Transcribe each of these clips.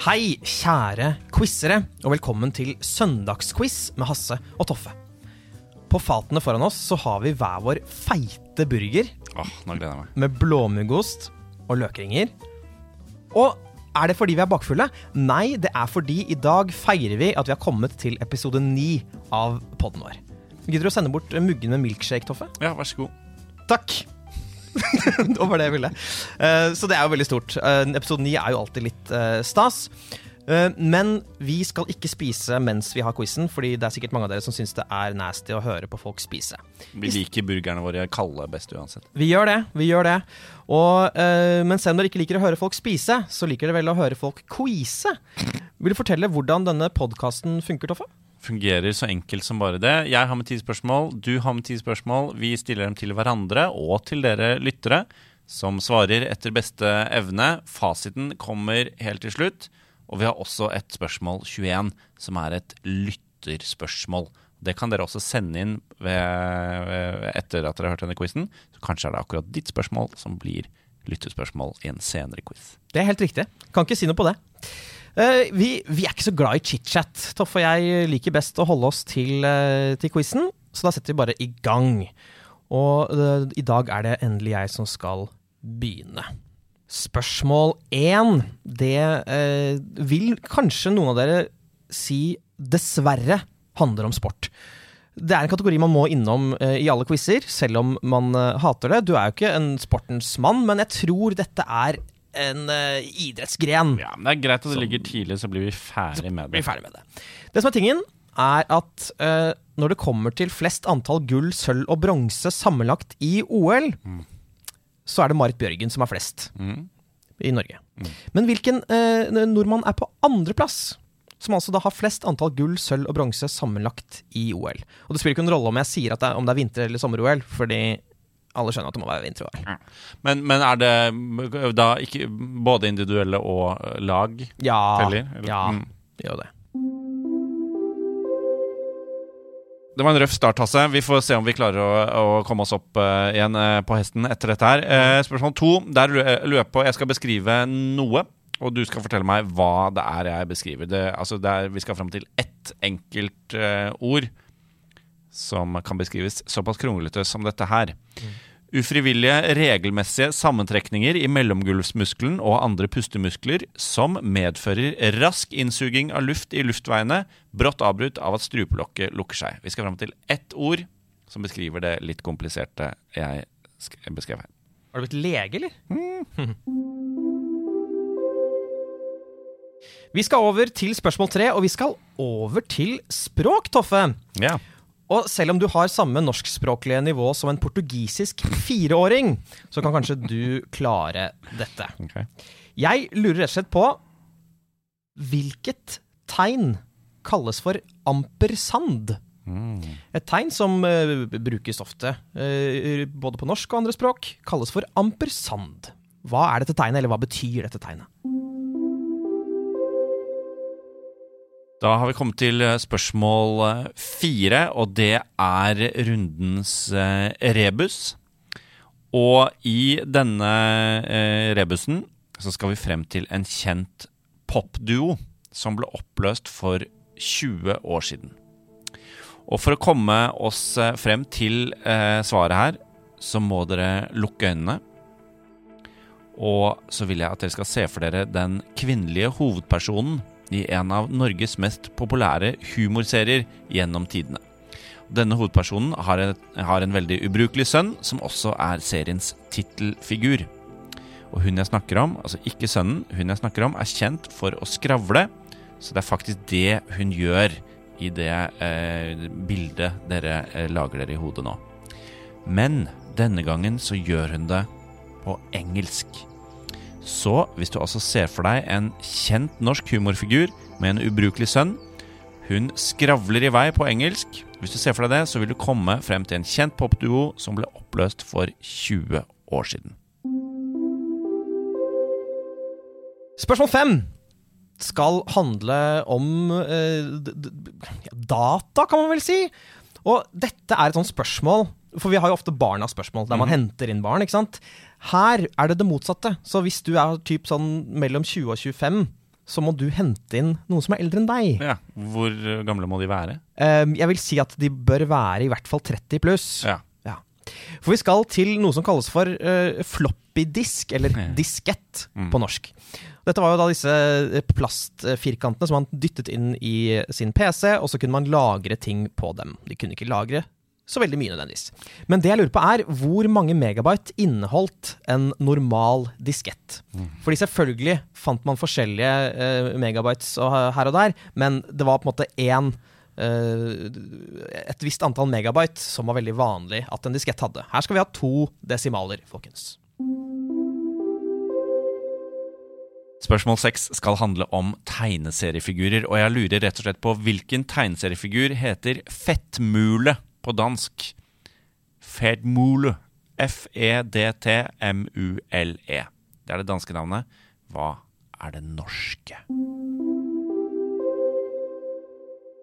Hei, kjære quizere, og velkommen til søndagsquiz med Hasse og Toffe. På fatene foran oss så har vi hver vår feite burger Åh, nå gleder jeg meg. med blåmuggost og løkringer. Og er det fordi vi er bakfulle? Nei, det er fordi i dag feirer vi at vi har kommet til episode ni av podden vår. Gidder du å sende bort muggen med milkshake, Toffe? Ja, vær så god. Takk! det var det jeg ville. Eh, så det er jo veldig stort. Eh, episode 9 er jo alltid litt eh, stas. Men vi skal ikke spise mens vi har quizen, fordi det er sikkert mange av dere som syns det er nasty å høre på folk spise. Vi liker burgerne våre kalde best uansett. Vi gjør det. vi gjør det og, uh, Men selv om dere ikke liker å høre folk spise, så liker dere vel å høre folk quize. Vil du fortelle hvordan denne podkasten funker, Toffe? Fungerer så enkelt som bare det. Jeg har med ti spørsmål, du har med ti spørsmål. Vi stiller dem til hverandre og til dere lyttere, som svarer etter beste evne. Fasiten kommer helt til slutt. Og vi har også et spørsmål 21, som er et lytterspørsmål. Det kan dere også sende inn ved, etter at dere har hørt denne quizen. Så kanskje er det akkurat ditt spørsmål som blir lytterspørsmål i en senere quiz. Det er helt riktig. Kan ikke si noe på det. Eh, vi, vi er ikke så glad i chit-chat. Toff og jeg liker best å holde oss til, uh, til quizen, så da setter vi bare i gang. Og eh, i dag er det endelig jeg som skal begynne. Spørsmål én. Det eh, vil kanskje noen av dere si dessverre handler om sport. Det er en kategori man må innom eh, i alle quizer, selv om man eh, hater det. Du er jo ikke en sportens mann, men jeg tror dette er en uh, idrettsgren. Ja, men Det er greit at det ligger tidlig, så blir vi ferdig med det. ferdig med det. Det som er tingen, er at uh, når det kommer til flest antall gull, sølv og bronse sammenlagt i OL, så er det Marit Bjørgen som har flest Mm. i Norge. Men hvilken uh, nordmann er på andreplass? Som altså da har flest antall gull, sølv og bronse sammenlagt i OL. Og det spiller ikke noen rolle om jeg sier at det er, om det er vinter- eller sommer-OL, fordi alle skjønner at det må være vinter-OL. Men, men er det da ikke både individuelle og eh, lag Ja, teller? eller? ja, Mm. gjør det. Det var en røff start, Hasse. Vi får se om vi klarer å, å komme oss opp uh, igjen uh, på hesten etter dette her. Uh, spørsmål to. Der lu- lurer jeg på Jeg skal beskrive noe, og du skal fortelle meg hva det er jeg beskriver. Det, altså det er, vi skal fram til ett enkelt ord som kan beskrives såpass kronglete som dette her. Ufrivillige, regelmessige sammentrekninger i mellomgulvsmuskelen og andre pustemuskler som medfører rask innsuging av luft i luftveiene, brått avbrutt av at strupelokket lukker seg. Vi skal fram til ett ord som beskriver det litt kompliserte jeg beskrev her. Har du blitt lege, eller? vi skal over til spørsmål tre, og vi skal over til språk, Toffe. Ja. Og selv om du har samme norskspråklige nivå som en portugisisk fireåring, så kan kanskje du klare dette. Okay. Jeg lurer rett og slett på hvilket tegn kalles for ampersand? Et tegn som uh, brukes ofte, uh, både på norsk og andre språk, kalles for ampersand. Hva er dette tegnet, eller hva betyr dette tegnet? Da har vi kommet til eh, spørsmål eh, fire, og det er rundens eh, rebus. Og i denne rebusen så skal vi frem til en kjent popduo som ble oppløst for 20 år siden. Og for å komme oss frem til svaret her, så må dere lukke øynene. Og så vil jeg at dere skal se for dere den kvinnelige hovedpersonen i en av Norges mest populære humorserier gjennom tidene. Denne hovedpersonen har, et, har en veldig ubrukelig sønn, som også er seriens tittelfigur. Og hun jeg snakker om, altså ikke sønnen, hun jeg snakker om, er kjent for å skravle. Så det er faktisk det hun gjør i det eh, bildet dere eh, lager dere i hodet nå. Men denne gangen så gjør hun det på engelsk. Så hvis du altså ser for deg en kjent norsk humorfigur med en ubrukelig sønn, hun skravler i vei på engelsk. Hvis du ser for deg det, så vil du komme frem til en kjent popduo som ble oppløst for 20 år siden. Spørsmål fem skal handle om eh, data, kan man vel si. Og dette er et sånt spørsmål, for vi har jo ofte barnas spørsmål, der man henter inn barn, ikke sant. Her er det det motsatte. Så hvis du er typ sånn mellom 20 og 25, så må du hente inn noen som er eldre enn deg. Ja, Hvor eh, gamle må de være? Um, jeg vil si at de bør være i hvert fall 30 pluss. Ja. Ja. For vi skal til noe som kalles for uh, floppy disk, eller Ja. diskett Mm. på norsk. Dette var jo da disse eh, plastfirkantene som man dyttet inn i sin PC, og så kunne man lagre ting på dem. De kunne ikke lagre så veldig mye nødvendigvis. Men det jeg lurer på er, hvor mange megabyte inneholdt en normal diskett? Fordi selvfølgelig fant man forskjellige uh, megabytes her og der, men det var på en måte én eh, et visst antall megabyte som var veldig vanlig at en diskett hadde. Her skal vi ha to desimaler, folkens. Spørsmål seks skal handle om tegneseriefigurer, og jeg lurer rett og slett på hvilken tegneseriefigur heter Fettmule på dansk? Fedmule. F-e-d-t-m-u-l-e. Det er det danske navnet. Hva er det norske?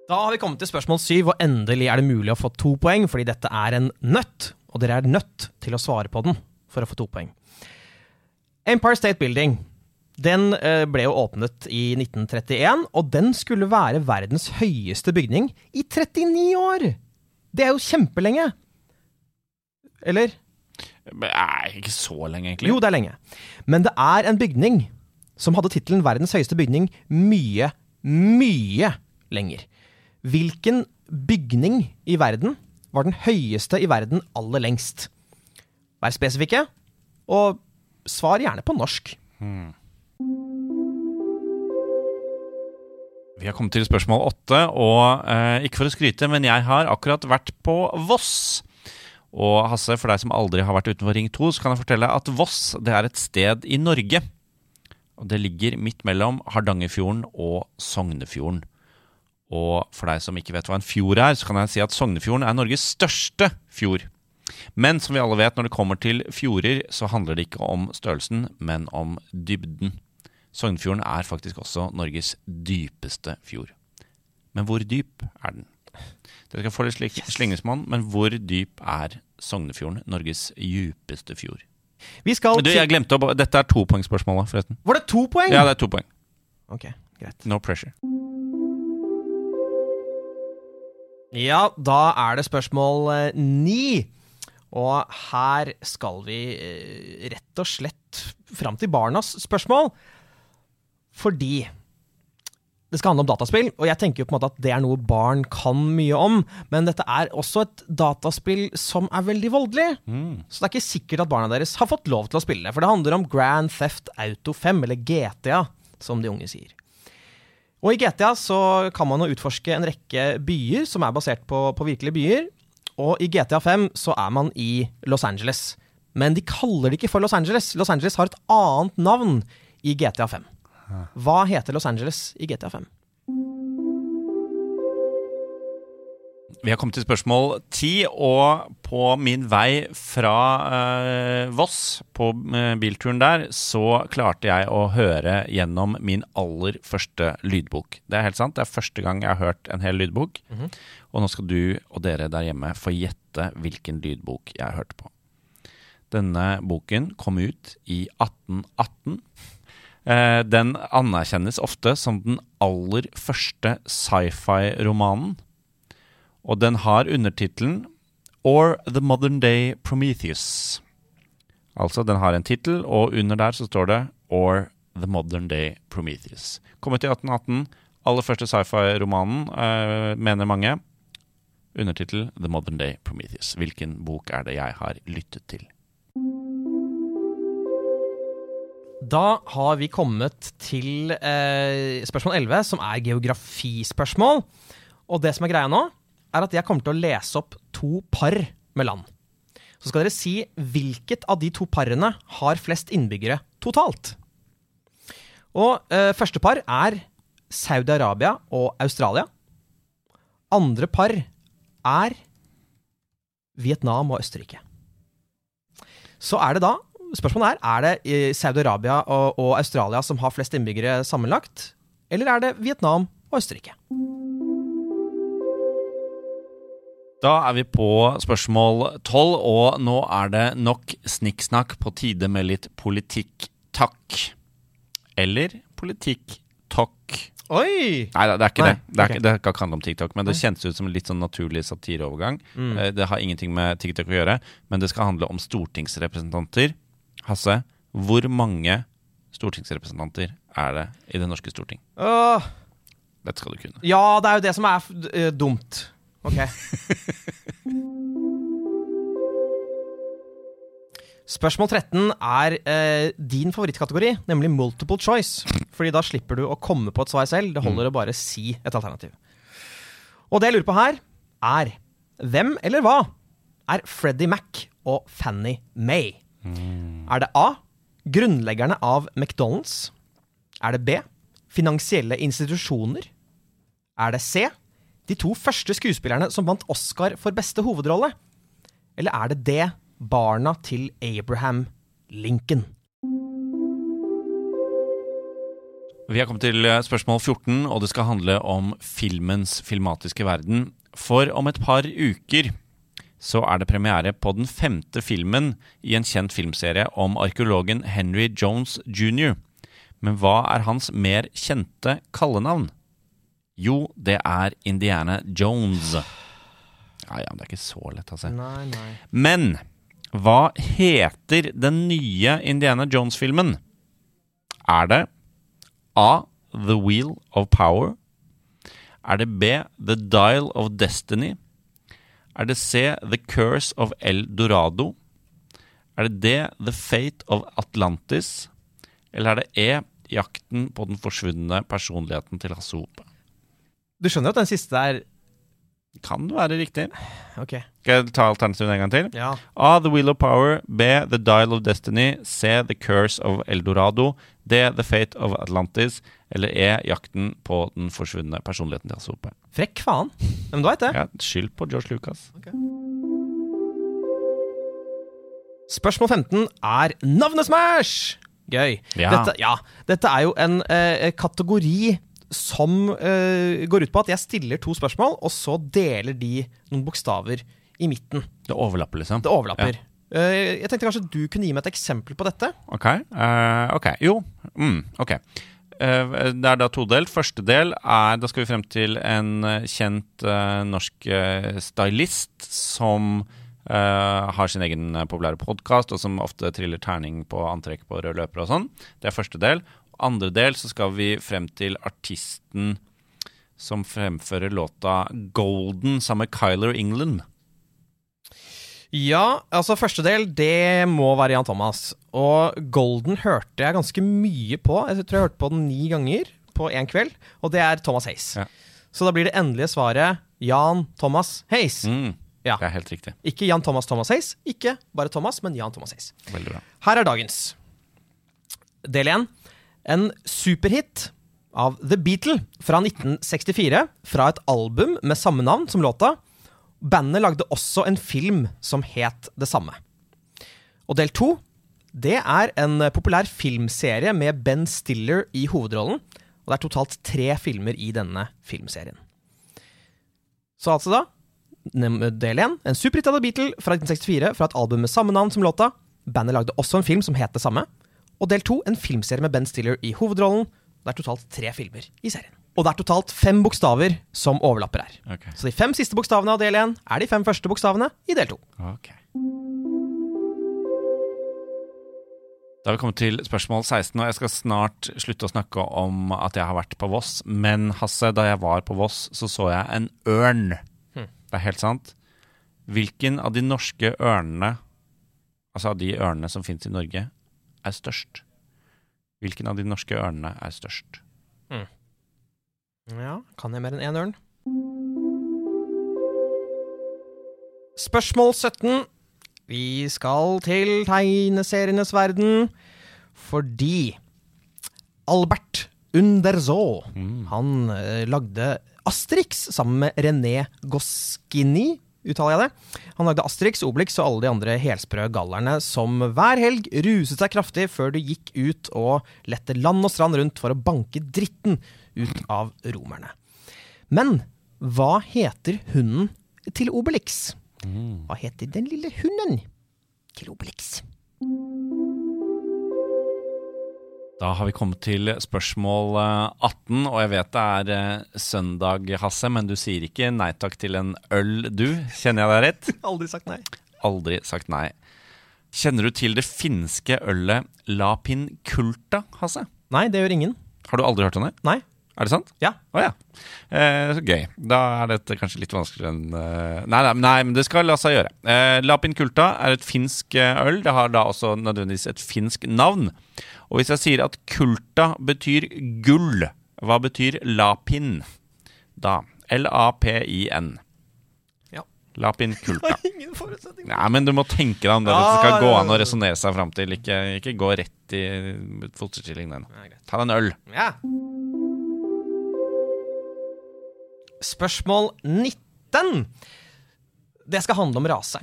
Da har vi kommet til spørsmål syv, og endelig er det mulig å få to poeng, fordi dette er en nøtt, og dere er nødt til å svare på den for å få to poeng. Empire State Building den eh, ble jo åpnet i 1931, og den skulle være verdens høyeste bygning i 39 år! Det er jo kjempelenge! Eller? Nei, ikke så lenge, egentlig. Jo, det er lenge. Men det er en bygning som hadde tittelen 'Verdens høyeste bygning' mye, mye lenger. Hvilken bygning i verden var den høyeste i verden aller lengst? Vær spesifikke, og svar gjerne på norsk. Vi har kommet til spørsmål åtte, og eh, ikke for å skryte, men jeg har akkurat vært på Voss. Og Hasse, for deg som aldri har vært utenfor Ring 2, så kan jeg fortelle at Voss det er et sted i Norge. Og det ligger midt mellom Hardangerfjorden og Sognefjorden. Og for deg som ikke vet hva en fjord er, så kan jeg si at Sognefjorden er Norges største fjord. Men som vi alle vet, når det kommer til fjorder, så handler det ikke om størrelsen, men om dybden. Sognefjorden er faktisk også Norges dypeste fjord. Men hvor dyp er den? Dere skal få litt slik slingresmonn, men hvor dyp er Sognefjorden, Norges djupeste fjord? Vi skal Du, jeg glemte å Dette er topoengspørsmålet, forresten. Var det to poeng? Ja, det er to poeng. Ok, greit. No pressure. Ja, da er det spørsmål eh, ni. Og her skal vi eh, rett og slett fram til barnas spørsmål. Fordi det skal handle om dataspill, og jeg tenker jo på en måte at det er noe barn kan mye om. Men dette er også et dataspill som er veldig voldelig. Så det er ikke sikkert at barna deres har fått lov til å spille det. For det handler om Grand Theft Auto 5, eller GTA, som de unge sier. Og i GTA så kan man jo utforske en rekke byer som er basert på, på virkelige byer. Og i GTA 5 så er man i Los Angeles. Men de kaller det ikke for Los Angeles. Los Angeles har et annet navn i GTA 5. Hva heter Los Angeles i GTA 5? Vi har kommet til spørsmål ti, og på min vei fra eh, Voss, på eh, bilturen der, så klarte jeg å høre gjennom min aller første lydbok. Det er helt sant, det er første gang jeg har hørt en hel lydbok. Og nå skal du og dere der hjemme få gjette hvilken lydbok jeg hørte på. Denne boken kom ut i 1818. Eh, Den anerkjennes ofte som den aller første sci-fi-romanen. Og den har undertittelen Or The Modern Day Prometheus. Altså, den har en tittel, og under der så står det Or The Modern Day Prometheus. Kommet i 1818. Aller første sci-fi-romanen, eh, mener mange. Undertittel The Modern Day Prometheus. Hvilken bok er det jeg har lyttet til? Da har vi kommet til eh, spørsmål 11, som er geografispørsmål. Og det som er greia nå, er at jeg kommer til å lese opp to par med land. Så skal dere si hvilket av de to parene har flest innbyggere totalt. Og eh, første par er Saudi-Arabia og Australia. Andre par er Vietnam og Østerrike. Så er det da Spørsmålet er er det eh, Saudi-Arabia og, og Australia som har flest innbyggere sammenlagt, eller er det Vietnam og Østerrike? Da er vi på spørsmål tolv, og nå er det nok snikksnakk på tide med litt politikk-takk. Eller politikk-tokk. Oi! Nei, det er ikke Nei, det. Det, er, okay. ikke, det kan ikke handle om TikTok, men det kjennes ut som en litt sånn naturlig satireovergang. Mm. Det har ingenting med TikTok å gjøre, men det skal handle om stortingsrepresentanter. Hasse, hvor mange stortingsrepresentanter er det i det norske storting? Uh, Dette skal du kunne. ja, det er jo det som er eh, dumt. Ok. Spørsmål 13 er eh, din favorittkategori, nemlig multiple choice. Fordi da slipper du å komme på et svar selv. Det holder å bare si et alternativ. Og det jeg lurer på her, er hvem eller hva er Freddie Mac og Fanny May? Er det A. Grunnleggerne av McDonald's? Er det B. Finansielle institusjoner? Er det C. De to første skuespillerne som vant Oscar for beste hovedrolle? Eller er det D. Barna til Abraham Lincoln? Vi har kommet til eh, spørsmål 14, og det skal handle om filmens filmatiske verden. For om et par uker så er det premiere på den femte filmen i en kjent filmserie om arkeologen Henry Jones jr. Men hva er hans mer kjente kallenavn? Jo, det er Indiana Jones. Ja, ja, men det er ikke så lett, altså. Nei, nei. Men hva heter den nye Indiana Jones-filmen? Er det A. The Wheel of Power? Er det B. The Dial of Destiny? Er det C. The Curse of El Dorado? Er det D. The Fate of Atlantis? Eller er det E. Jakten på den forsvunne personligheten til Hasse Hope? Du skjønner at den siste er Kan være riktig. Ok. Skal jeg ta alternativet en gang til? Ja. A. The Wheel of Power. B. The Dial of Destiny. C. The Curse of El Dorado. D. The Fate of Atlantis. Eller E. Jakten på den forsvunne personligheten til Hasse Hope. Frekk faen. Men du veit det. Ja, skyld på George Lucas. Spørsmål 15 er navnesmash! Gøy. Ja. Dette, ja, dette er jo en eh, kategori som eh, går ut på at jeg stiller to spørsmål, og så deler de noen bokstaver i midten. Det overlapper, liksom. Det overlapper. Eh, jeg tenkte kanskje du kunne gi meg et eksempel på dette. Ok. Uh, ok. Jo. Mm, ok. Eh, det er da todelt. Første del er Da skal vi frem til en eh, kjent eh, norsk stylist som har sin egen populære podkast, og som ofte triller terning på antrekk på røde løper og sånn. Det er første del. Andre del så skal vi frem til artisten som fremfører låta 'Golden' sammen med Kyler England. Ja, altså første del, det må være Jan Thomas. Og Golden hørte jeg ganske mye på. Jeg tror jeg hørte på den ni ganger på én kveld, og det er Thomas Hays. Ja. Så da blir det endelige svaret Jan Thomas Hays. Mm, Ja. Det er helt riktig. Ikke Jan Thomas Thomas Hays, ikke bare Thomas, men Jan Thomas Hays. Veldig bra. Her er dagens. Del 1. En superhit av The Beatle fra 1964, fra et album med samme navn som låta. Bandet lagde også en film som het det samme. Og del to, det er en populær filmserie med Ben Stiller i hovedrollen. Og det er totalt tre filmer i denne filmserien. Så altså da Del 1. En superhit av The Beatle fra 1964 fra et album med samme navn som låta. Bandet lagde også en film som het det samme. Og del 2. En filmserie med Ben Stiller i hovedrollen. Det er totalt tre filmer i serien. Og det er totalt fem bokstaver som overlapper her. Okay. Så de fem siste bokstavene av del 1 er de fem første bokstavene i del 2. Ok. Da har vi kommet til spørsmål 16, og jeg skal snart slutte å snakke om at jeg har vært på Voss. Men Hasse, da jeg var på Voss, så så jeg en ørn. Det er helt sant. Hvilken av de norske ørnene, altså av de ørnene som fins i Norge, er størst? Hvilken av de norske ørnene er størst? Ja, kan jeg mer enn én ørn? Spørsmål 17. Vi skal til tegneserienes verden fordi Albert Underzaa Han eh, lagde Asterix sammen med René Goskini, uttaler jeg det. Han lagde Asterix, Obelix og alle de andre helsprø gallerne som hver helg ruset seg kraftig før du gikk ut og lette land og strand rundt for å banke dritten ut av romerne. Men hva heter hunden til Obelix? Hva heter den lille hunden til Obelix? Da har vi kommet til spørsmål eh, 18, og jeg vet det er eh, søndag, Hasse, men du sier ikke nei takk til en øl, du? Kjenner jeg deg rett? Aldri sagt nei. Aldri sagt nei. Kjenner du til det finske ølet Lapin Kulta, Hasse? Nei, det gjør ingen. Har du aldri hørt om det? Nei. Er det sant? Ja. Å ja. Eh, så gøy. Da er dette kanskje litt vanskeligere enn eh, nei, nei, nei, men det skal la seg gjøre. Eh, Lapin Kulta er et finsk eh, øl. Det har da også nødvendigvis et finsk navn. Og hvis jeg sier at kulta betyr gull, hva betyr lapin da? L-A-P-I-N. Ja. Lapin kulta. Ingen forutsetning. Nei, men du må tenke deg om det. Dette skal gå an å resonnere seg fram til. Ikke, ikke gå rett i fosterstilling. den. Ta deg en øl. Ja. Spørsmål 19. Det skal handle om rase.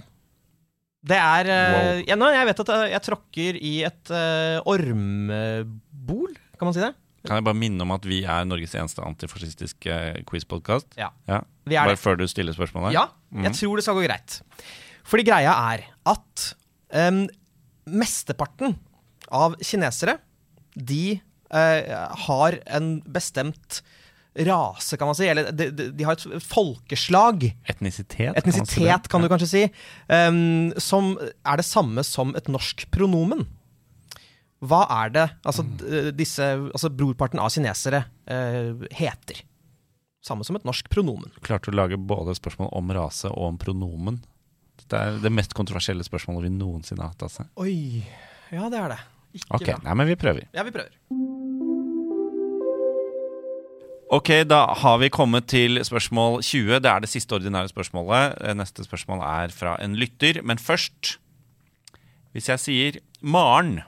Det er eh, Wow. jeg, Jeg vet at jeg, jeg tråkker i et uh, ormebol, kan man si det? Kan jeg bare minne om at vi er Norges eneste antifascistiske quizpodkast? Ja. Ja. Bare det. før du stiller spørsmålet? Ja, jeg tror det skal gå greit. Fordi greia er at um, mesteparten av kinesere, de uh, har en bestemt rase, kan man si. Eller de, de, de har et folkeslag. Etnisitet? Etnisitet, kan du kanskje si. Um, som er det samme som et norsk pronomen. Hva er det altså, disse, altså brorparten av kinesere uh, heter? Samme som et norsk pronomen. Klarte å lage både spørsmål om rase og om pronomen? Det er det mest kontroversielle spørsmålet vi noensinne har hatt. Altså. Oi. Ja, det er det. Ikke Ok, bra. nei, men vi prøver. Ja, vi prøver. Ok, da har vi kommet til spørsmål 20. Det er det siste ordinære spørsmålet. Eh, Neste spørsmål er fra en lytter. Men først Hvis jeg sier Maren,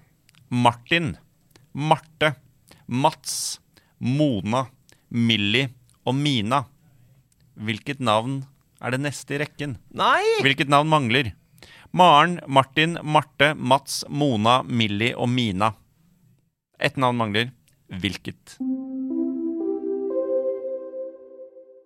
Martin, Marte, Mats, Mona, Millie og Mina, hvilket navn er det neste i rekken? Nei! Hvilket navn mangler? Maren, Martin, Marte, Mats, Mona, Millie og Mina. Ett navn mangler. Hvilket?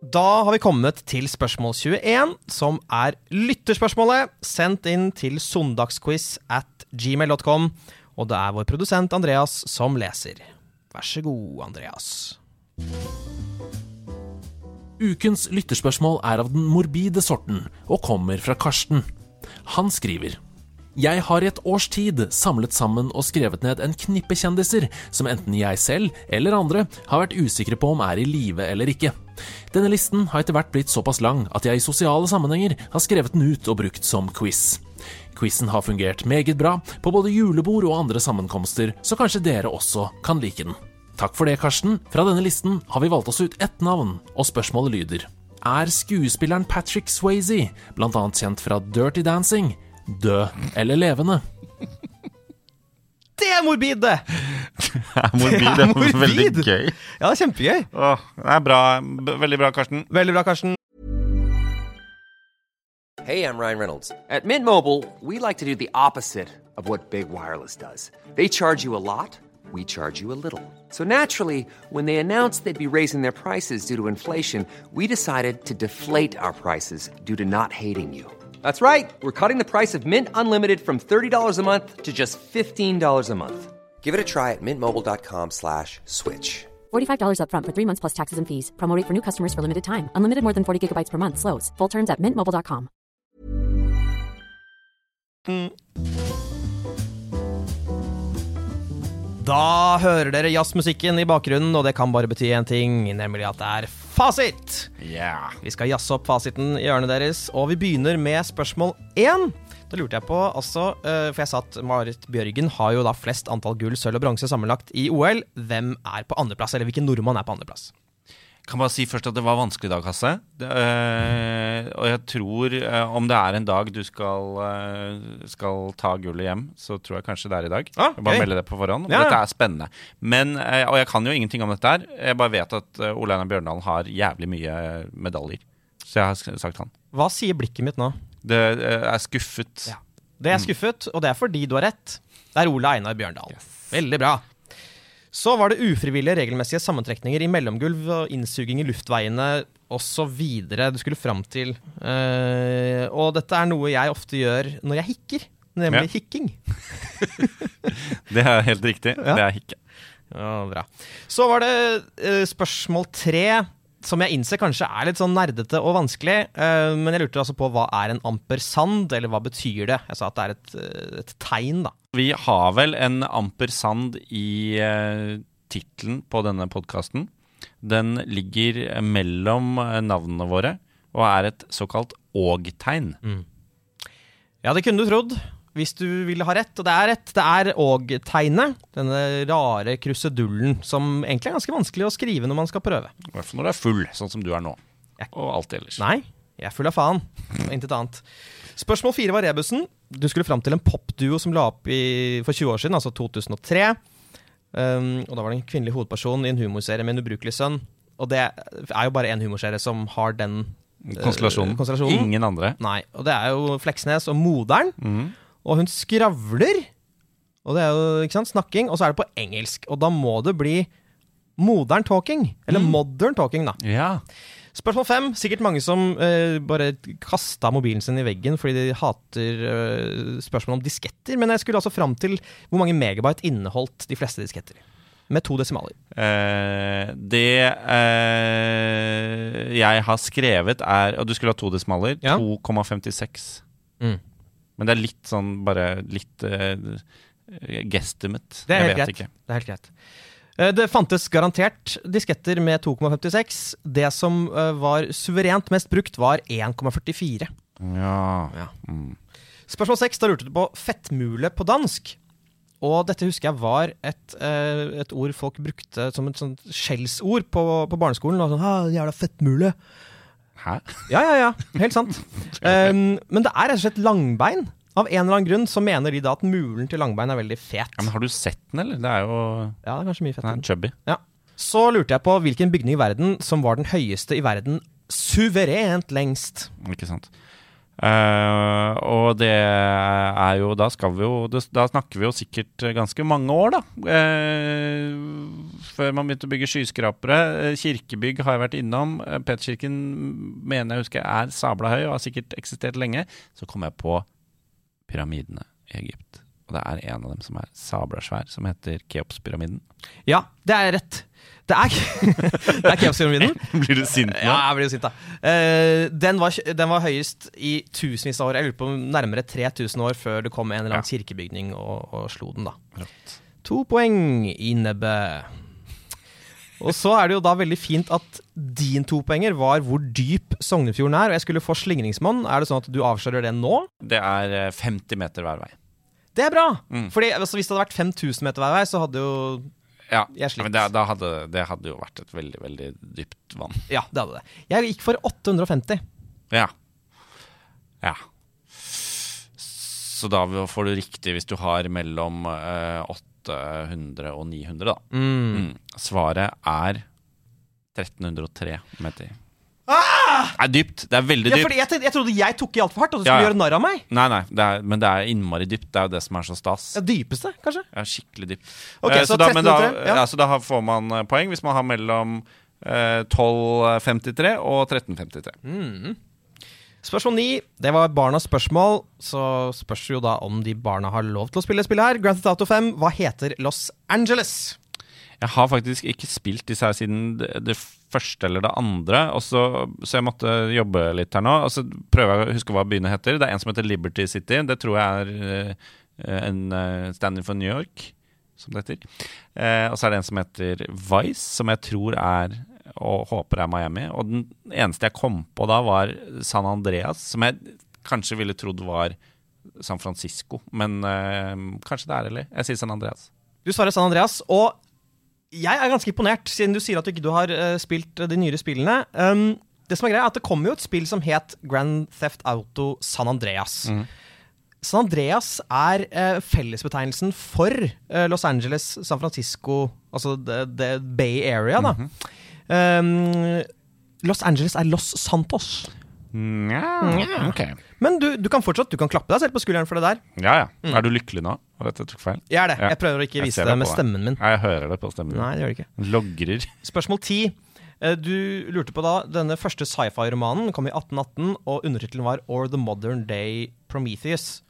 Da har vi kommet til spørsmål 21, som er lytterspørsmålet, sendt inn til søndagsquiz at gmail.com. Og det er vår produsent Andreas som leser. Vær så god, Andreas. Ukens lytterspørsmål er av den morbide sorten og kommer fra Karsten. Han skriver Jeg har i et års tid samlet sammen og skrevet ned en knippe kjendiser som enten jeg selv eller andre har vært usikre på om er i live eller ikke. Denne listen har etter hvert blitt såpass lang at jeg i sosiale sammenhenger har skrevet den ut og brukt som quiz. Quizen har fungert meget bra på både julebord og andre sammenkomster, så kanskje dere også kan like den. Takk for det, Karsten. Fra denne listen har vi valgt oss ut ett navn, og spørsmålet lyder Er skuespilleren Patrick Swayze, annet kjent fra Dirty Dancing, død eller levende? Det er morbid, det! er morbid. Det er morbid. veldig gøy. Ja, det er kjempegøy. Åh, det er bra. B- Veldig bra, Karsten. Veldig bra, Karsten. Hey, I'm Ryan Reynolds. At Mint Mobile, we like to do the opposite of what Big Wireless does. They charge you a lot, we charge you a little. So naturally, when they announced they'd be raising their prices due to inflation, we decided to deflate our prices due to not hating you. That's right. We're cutting the price of Mint Unlimited from $30 a month to just $15 a month. Give it a try at mintmobile.com slash switch. $45 upfront for three months plus taxes and fees. Promo rate for new customers for limited time. Unlimited more than 40 gigabytes per month. Slows. Full terms at mintmobile.com. Da hører dere jazzmusikken i bakgrunnen, og det kan bare bety én ting, nemlig at det er fasit! Yeah. Vi skal jazze opp fasiten i hjørnet deres, og vi begynner med spørsmål én. Da lurte jeg på altså, eh, For jeg sa at Marit Bjørgen har jo da flest antall gull, sølv og bronse sammenlagt i OL. Hvem er på andreplass, eller hvilken nordmann er på andreplass? Kan bare si først at det var vanskelig i dag, Hasse. Det, øh, og jeg tror øh, om det er en dag du skal, øh, skal ta gullet hjem, så tror jeg kanskje det er i dag. Ah, okay. bare melde det på forhånd. Ja. Dette er spennende. Men, og jeg kan jo ingenting om dette her. Jeg bare vet at Ole Einar Bjørndalen har jævlig mye medaljer. Så jeg har sagt han. Hva sier blikket mitt nå? Det er skuffet. Ja. Det er skuffet, og det er fordi du har rett. Det er Ole Einar Bjørndal. Veldig bra. Så var det ufrivillige regelmessige sammentrekninger i mellomgulv og innsuging i luftveiene osv. du skulle fram til. Uh, og dette er noe jeg ofte gjør når jeg hikker, nemlig Ja. hikking. Det er helt riktig. Ja. Det er hikke. Ja, bra. Så var det uh, spørsmål tre, som jeg innser kanskje er litt sånn nerdete og vanskelig. Uh, men jeg lurte altså på hva er en ampersand, eller hva betyr det? Jeg sa at det er et, et tegn, da. Vi har vel en ampersand i eh, tittelen på denne podkasten. Den ligger mellom eh, navnene våre og er et såkalt og-tegn. Ja, det kunne du trodd. Hvis du ville ha rett, og det er rett. Det er og-tegnet. Denne rare krusedullen som egentlig er ganske vanskelig å skrive når man skal prøve. I hvert fall når du er full, sånn som du er nå. Og alltid ellers. Nei, jeg er full av faen. Intet annet. Spørsmål fire var rebusen. Du skulle fram til en popduo som la opp i, for 20 år siden, altså 2003. Um, og da var det en kvinnelig hovedperson i en humorserie med en ubrukelig sønn. Og det er jo bare én humorserie som har den eh, Konstellasjonen. konstellasjonen. Ingen andre. Nei, og det er jo Fleksnes og Modern. Og hun skravler. Og det er jo ikke sant, snakking, og så er det på engelsk. Og da må det bli modern talking. Eller modern talking, da. Ja. Spørsmål fem. Sikkert mange som eh, bare kasta mobilen sin i veggen fordi de hater eh, spørsmål om disketter. Men jeg skulle altså fram til hvor mange megabyte inneholdt de fleste disketter. Med to desimaler. Eh, det eh, jeg har skrevet er Og du skulle ha to desimaler. Ja. 2,56. Mm. Men det er litt sånn bare litt uh, guesstimate. Det er jeg helt vet greit. ikke. Det er helt greit. Eh, Det fantes garantert disketter med 2,56. Det som eh, var suverent mest brukt, var 1,44. Ja. Ja. Mm. Spørsmål seks. Da lurte du på fettmule på dansk. Og dette husker jeg var et, eh, et ord folk brukte som et sånt skjellsord på, på barneskolen. Og sånn, «Ah, jævla fettmule. Hæ? Ja, ja, ja. Helt sant. Um, men det er rett og slett langbein. Av en eller annen grunn så mener de da at mulen til langbein er veldig fet. Ja, men har du sett den, eller? Det er jo Ja, det er kanskje mye fett. den er chubby. Ja. Så lurte jeg på hvilken bygning i verden som var den høyeste i verden suverent lengst. Ikke sant. Uh, og det er jo Da skal vi jo Da snakker vi jo sikkert ganske mange år, da. Uh, før man begynte å bygge skyskrapere. Eh, Kirkebygg har jeg vært innom. Peterskirken mener jeg husker er sabla høy og har sikkert eksistert lenge. Så kom jeg på pyramidene i Egypt. Og det er en av dem som er sabla svær, som heter Keops-pyramiden. Ja, det er rett. Det er, det er Keopspyramiden. Blir du sint nå? Ja, jeg blir jo sint, da. Eh, den, var, den var høyest i tusenvis av år. Jeg lurer på nærmere 3000 år før det kom en eller annen kirkebygning og, og slo den, da. Rått. To poeng i nebbet. Og så er det jo da veldig fint at din topoenger var hvor dyp Sognefjorden er. Og jeg skulle få slingringsmonn. Er det sånn at du avslører det nå? Det er eh, 50 meter hver vei. Det er bra! Mm. Fordi altså, Hvis det hadde vært 5000 meter hver vei, så hadde jo Ja, Jeg Ja, men det, da hadde, det hadde jo vært et veldig, veldig dypt vann. Ja, det hadde det. Jeg gikk for 850. Ja. Ja. Så da får du riktig hvis du har mellom eh, 800 og 900, da. Mm. Svaret er 1303 meter. Det er dypt. Det er veldig dypt. Ja, jeg, jeg trodde jeg tok i altfor hardt, og du skulle Ja, gjøre narr av meg. Nei, nei, det er, men det er innmari dypt. Det er jo det som er så stas. Ja, dypeste, kanskje? Ja, skikkelig dypt. Okay, Eh, så da, men da, ja. så da får man eh, poeng hvis man har mellom eh, 1253 og 1353. Spørsmål 9, det var barnas spørsmål. Så spørs jo da om de barna har lov til å spille spillet her. Grand Theft Auto 5, hva heter Los Angeles? Jeg har faktisk ikke spilt disse her siden det, første eller det andre, så, så jeg måtte jobbe litt her nå. Og så prøver jeg å huske hva byen heter. Det er en som heter Liberty City. Det tror jeg er eh, en standing stand-in for New York, som det heter. Eh, og så er det en som heter Vice, som jeg tror er og håper er Miami. Og den eneste jeg kom på da, var San Andreas, som jeg kanskje ville trodd var San Francisco. Men eh, kanskje det er eller? Jeg sier San Andreas. Du svarer San Andreas, og jeg er ganske imponert, siden du sier at du ikke har eh, spilt de nyere spillene. Um, det som er greia, er at det kom jo et spill som het Grand Theft Auto San Andreas. San Andreas er eh, fellesbetegnelsen for eh, Los Angeles, San Francisco, altså the, the Bay Area, da. Um, Los Angeles er Los Santos. Nja, ok. Men du, du kan fortsatt du kan klappe deg selv på skulderen for det der. Ja, ja. Er du lykkelig nå? Var dette tok feil? Jeg er det. Ja. Jeg prøver å ikke vise det det med stemmen min. Nei, jeg hører det på stemmen din. Nei, det gjør det ikke. Logrer. Spørsmål 10. Eh, Du lurte på da Denne første sci-fi-romanen kom i 1818, og undertittelen var Or the Modern Day Prometheus.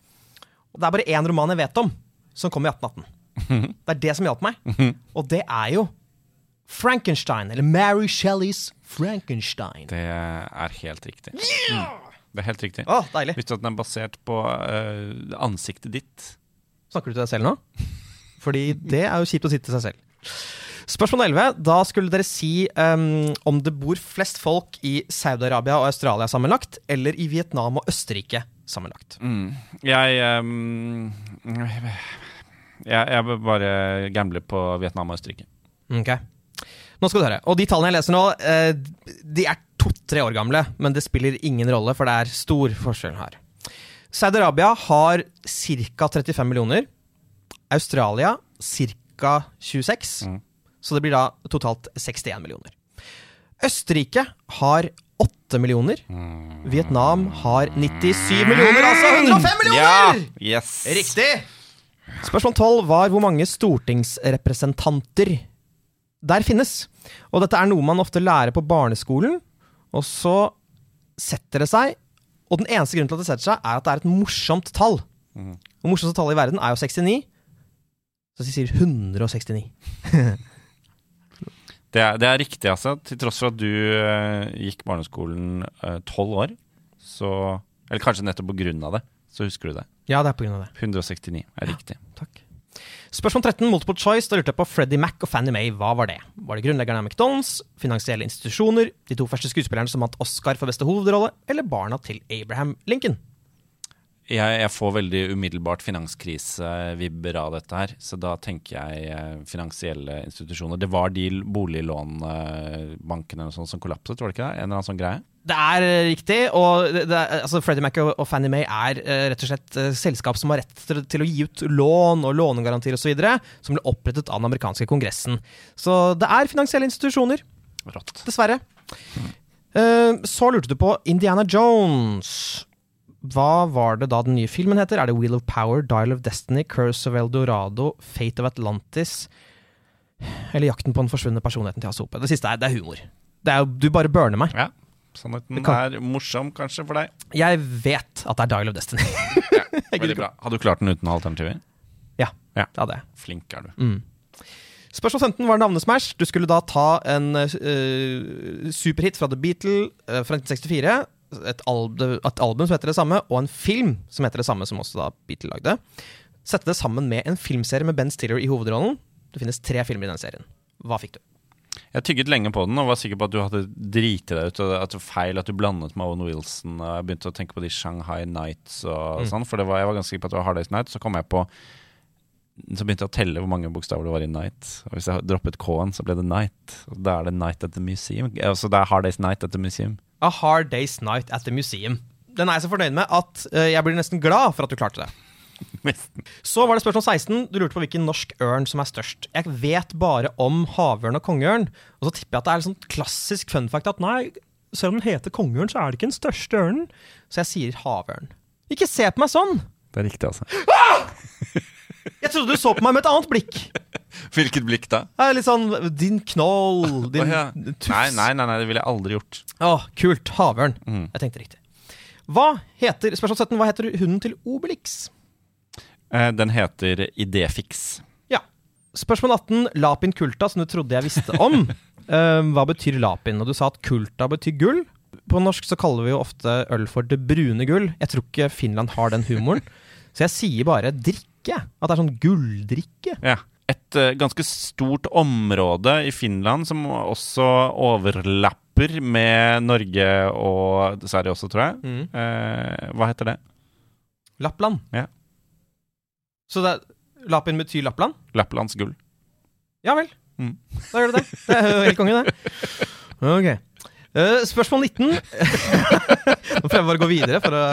Og Det er bare én roman jeg vet om som kom i 1818. Det er det som hjalp meg. Og det er jo Frankenstein, eller Mary Shelleys Frankenstein. Det er helt riktig. Mm. Det er helt riktig. Å, deilig. Visste du at den er basert på uh, ansiktet ditt? Snakker du til deg selv nå? Fordi det er jo kjipt å si til seg selv. Spørsmål 11. Da skulle dere si um, om det bor flest folk i Saudi-Arabia og Australia sammenlagt, eller i Vietnam og Østerrike sammenlagt. Jeg um, jeg, jeg bare gambler på Vietnam og Østerrike. Ok. Nå skal du høre. Og de tallene jeg leser nå, eh, de er to-tre år gamle, men det spiller ingen rolle, for det er stor forskjell her. Saudi-Arabia har ca. 35 millioner. Australia ca. 26. Så det blir da totalt 61 millioner. Østerrike har 8 millioner. Vietnam har 97 millioner, altså 105 millioner! Yes! Riktig! Spørsmål 12 var hvor mange stortingsrepresentanter der finnes. Og dette er noe man ofte lærer på barneskolen, og så setter det seg. Og den eneste grunnen til at det setter seg, er at det er et morsomt tall. Og morsomste tallet i verden er jo 69. Så de sier 169. Det er, det er riktig, altså. Til tross for at du uh, gikk barneskolen tolv år, så Eller kanskje nettopp på grunn av det, så husker du det. Ja, det er på grunn av det. 169 er riktig. Takk. Spørsmål 13, multiple choice. Da lurte jeg på Freddie Mac og Fannie Mae. Hva var det? Var det grunnleggerne av McDonald's, finansielle institusjoner, de to første skuespillerne som vant Oscar for beste hovedrolle, eller barna til Abraham Lincoln? Jeg, jeg får veldig umiddelbart finanskrisevibber av dette her, så da tenker jeg eh, finansielle institusjoner. Det var de boliglånbankene sånn som kollapset, var det ikke det? En eller annen sånn greie? Det er eh, riktig, og det, det er, altså Freddie Mac og, og Fannie Mae er uh, rett og slett uh, selskap som har rett til, til å gi ut lån og lånegarantier osv., som ble opprettet av den amerikanske kongressen. Så det er finansielle institusjoner, Rått. dessverre. Eh, så lurte du på Indiana Jones. Hva var det da den nye filmen heter? Er det Wheel of Power, Dial of Destiny, Curse of Eldorado, Fate of Atlantis eller Jakten på den forsvunne personligheten til Hasope? Det siste er, det er humor. Det er du bare burner meg. Ja. Sannheten kan- er morsom, kanskje, for deg. Jeg vet at det er Dial of Destiny. ja, Veldig bra. Hadde du klart den uten alternativer? ja, Ja. det hadde jeg. Flink er du. Spørsmål 15 var navnesmash. Du skulle da ta en uh, superhit fra The Beatle uh, fra 1964. Et, alb et album som heter det samme, og en film som heter det samme, som også da Beatle lagde. Sette det sammen med en filmserie med Ben Stiller i hovedrollen. Det finnes tre filmer i den serien. Hva fikk du? Jeg tygget lenge på den og var sikker på at du hadde driti deg ut. At det var feil at du blandet med Owen Wilson. Og jeg begynte å tenke på de Shanghai Nights og sånn. For det var, jeg var ganske sikker på at det var Hard Days Night. Så kom jeg på Så begynte jeg å telle hvor mange bokstaver det var i Night. Og hvis jeg droppet K-en, så ble det Night. Og da er det Night at the Museum. Altså det er Hard Days Night at the Museum. A Hard Day's Night at the Museum. Den er jeg så fornøyd med at eh, jeg blir nesten glad for at du klarte det. Så var det spørsmål 16. Du lurte på hvilken norsk ørn som er størst. Jeg vet bare om havørn og kongeørn. Og så tipper jeg at det er sånn klassisk fun fact at nei, selv om den heter kongeørn, så er det ikke den største ørnen. Så jeg sier havørn. Ikke se på meg sånn! Det er riktig, altså. Jeg trodde du så på meg med et annet blikk. Hvilket blikk da? Er litt sånn din knoll, din oh, ja. tuss. Nei, nei, nei, nei, det ville jeg aldri gjort. Å, kult. Havørn. Mm. Jeg tenkte riktig. Hva heter, spørsmål 17, hva heter hunden til Obelix? Eh, den heter Idéfix. Ja. Spørsmål 18. Lapin kulta, som du trodde jeg visste om. Eh, hva betyr lapin? Og du sa at kulta betyr gull. På norsk så kaller vi jo ofte øl for det brune gull. Jeg tror ikke Finland har den humoren. Så jeg sier bare drikke. At det er sånn gulldrikke. Ja. Et eh, ganske stort område i Finland som også overlapper med Norge og Sverige også, tror jeg. Mm. Eh, hva heter det? Lappland. Ja. Så det, Lapin betyr Lappland? Lapplands gull. Ja vel. Mm. Da gjør det det. Det er jo helt konge, det. Ok. Uh, spørsmål 19. Nå prøver jeg bare å gå videre for å,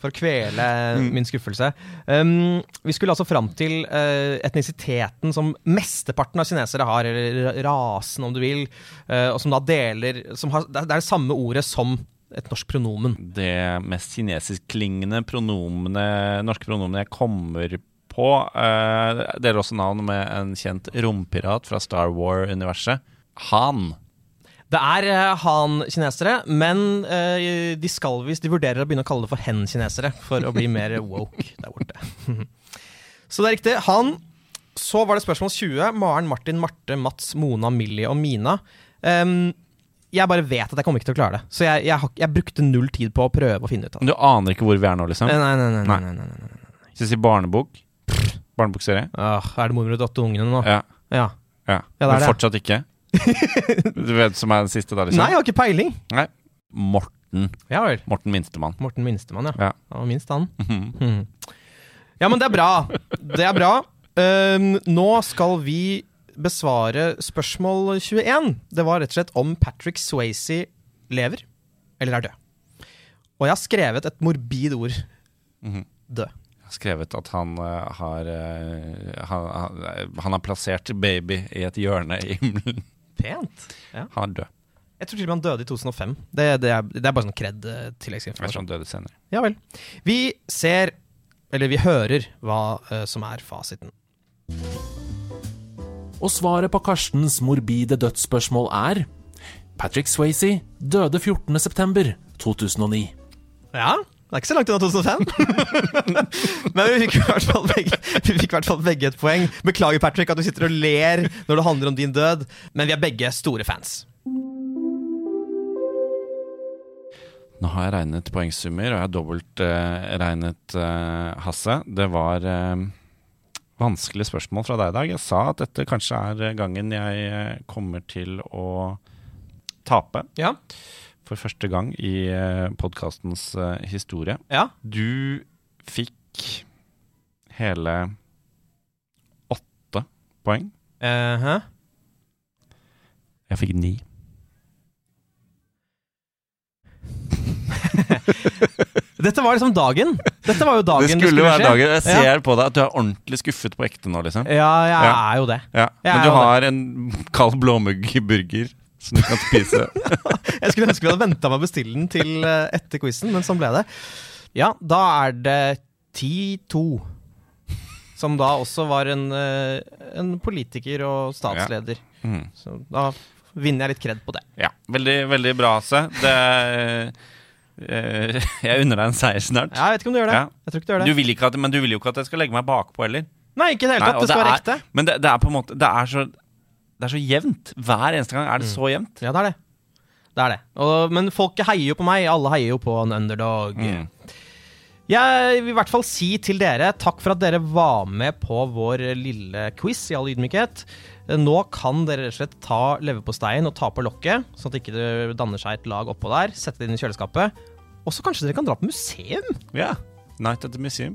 for å kvele min skuffelse. Um, vi skulle altså fram til uh, etnisiteten som mesteparten av kinesere har, eller rasen om du vil, uh, og som da deler som har, Det er det samme ordet som et norsk pronomen. Det mest kinesiskklingende norske pronomenet jeg kommer på, uh, deler også navn med en kjent rompirat fra Star War-universet. Han. Det er eh, han-kinesere, men uh, de skal visst De vurderer å begynne å kalle det for hen-kinesere, for å bli mer woke der borte. Så det er riktig. Han. Så var det spørsmål 20. Maren, Martin, Marte, Mats, Mona, Millie og Mina. Ehm, jeg bare vet at jeg kommer ikke til å klare det. Så jeg, jeg, jeg brukte null tid på å prøve å finne ut av det. Du aner ikke hvor vi er nå, liksom? Nei, nei, nei. nei, Nei. nei, nei, nei. Hvis jeg sier barnebok Barnebokserie? Åh, er det mormor og datter og ungene nå? Ja. Ja. ja. det er Men fortsatt ikke? du vet som er den siste, der, liksom? Nei, jeg har ikke peiling. Nei. Morten. Ja vel. Morten Minstemann. Morten Minstemann, ja. Ja. Han var minst, han. Mhm. Ja, men det er bra. Det er bra. Um, nå skal vi besvare spørsmål 21. Det var rett og slett om Patrick Swayze lever eller er død. Og jeg har skrevet et morbid ord. Mhm. Død. Jeg har skrevet at han uh, har uh, han, han, han har plassert baby i et hjørne i himmelen. Pent. Ja. Han er død. Jeg tror til og med han døde i 2005. Det, det, er, det er bare sånn kred eh, Jeg tror tilleggsinformasjon. han døde senere. Ja vel. Vi ser, eller vi hører, hva uh, som er fasiten. Og svaret på Karstens morbide dødsspørsmål er Patrick Swayze døde 14.9.2009. Ja, det er ikke så langt unna 2005. Men vi fikk, i hvert fall begge, vi fikk i hvert fall begge et poeng. Beklager, Patrick, at du sitter og ler når det handler om din død, men vi er begge store fans. Nå har jeg regnet poengsummer, og jeg har dobbelt uh, regnet eh, Hasse. Det var eh, vanskelige spørsmål fra deg i dag. Jeg sa at dette kanskje er gangen jeg eh, kommer til å tape Ja. for første gang i eh, podkastens eh, historie. Ja. Du fikk hele åtte poeng. Uh hæ? Jeg fikk ni. Dette var liksom dagen. Dette var jo dagen Det skulle være skje. dagen. Jeg ser Ja, på deg at du er ordentlig skuffet på ekte nå, liksom. ja jeg Ja. er jo det. Ja, Men du har det. en kald blåmuggburger som du kan spise. Jeg skulle ønske vi hadde venta med å bestille den til eh, etter quizen, men sånn ble det. Ja, da er det 10-2. Som da også var en, eh, en politiker og statsleder. Mm. Så da vinner jeg litt kred på det. Ja, veldig, veldig bra, Hasse. Det Jeg unner deg en seier snart. Ja, jeg vet ikke om du gjør det. Ja. Jeg tror ikke du gjør det. Du vil ikke at, men du vil jo ikke at jeg skal legge meg bakpå heller. Nei, ikke i det hele tatt. Det skal være ekte. Men det, det er på en måte Det er så Det er så jevnt. Hver eneste gang er det så jevnt. Ja, det er det. Det er det. Og, men folket heier jo på meg. Alle heier jo på en underdog. Mm. Jeg vil i hvert fall si til dere takk for at dere var med på vår lille quiz i all ydmykhet. Nå kan dere rett og slett ta leverposteien og ta på lokket, sånn at det ikke danner seg et lag oppå der. Sette det inn i kjøleskapet. Og så kanskje dere kan dra på museum. Ja. Night at the Museum,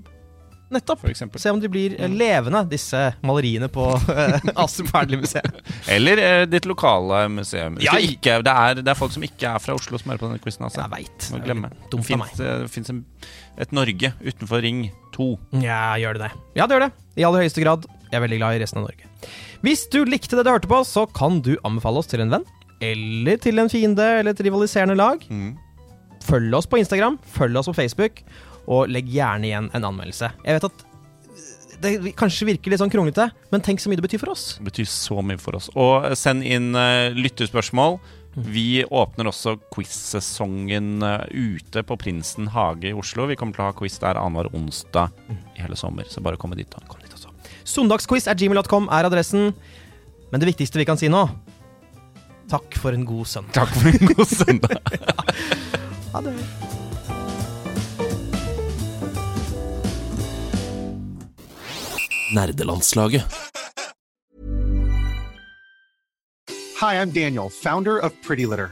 Nettopp. Se om de blir mm. levende, disse maleriene på uh, Astrup Fearnley-museet. Eller eh, ditt lokale museum. Ja, ikke, det, er, det er folk som ikke er fra Oslo som er på denne quizen. Altså. Jeg veit. Må glemme. Det fins, eh, et Norge utenfor Ring 2. Ja, gjør det det? Ja, det gjør det. I aller høyeste grad. Jeg er veldig glad i resten av Norge. Hvis du likte det du hørte på, så kan du anbefale oss til en venn. Eller til en fiende eller et rivaliserende lag. Mm. Følg oss på Instagram, følg oss på Facebook, og legg gjerne igjen en anmeldelse. Jeg vet at det kanskje virker litt sånn kronglete, men tenk så mye det betyr for oss. Det betyr så mye for oss. Og send inn uh, lytterspørsmål. Vi åpner også quiz-sesongen eh, ute på Prinsen hage i Oslo. Vi kommer til å ha quiz der annenhver onsdag i hele sommer, så bare kom dit. Kom dit også. Søndagsquiz er gmail.com er adressen. Men det viktigste vi kan si nå Takk for en god søndag. Takk for en god søndag. Ha det. Nerdelandslaget. Hi, I'm Daniel, founder of Pretty Litter.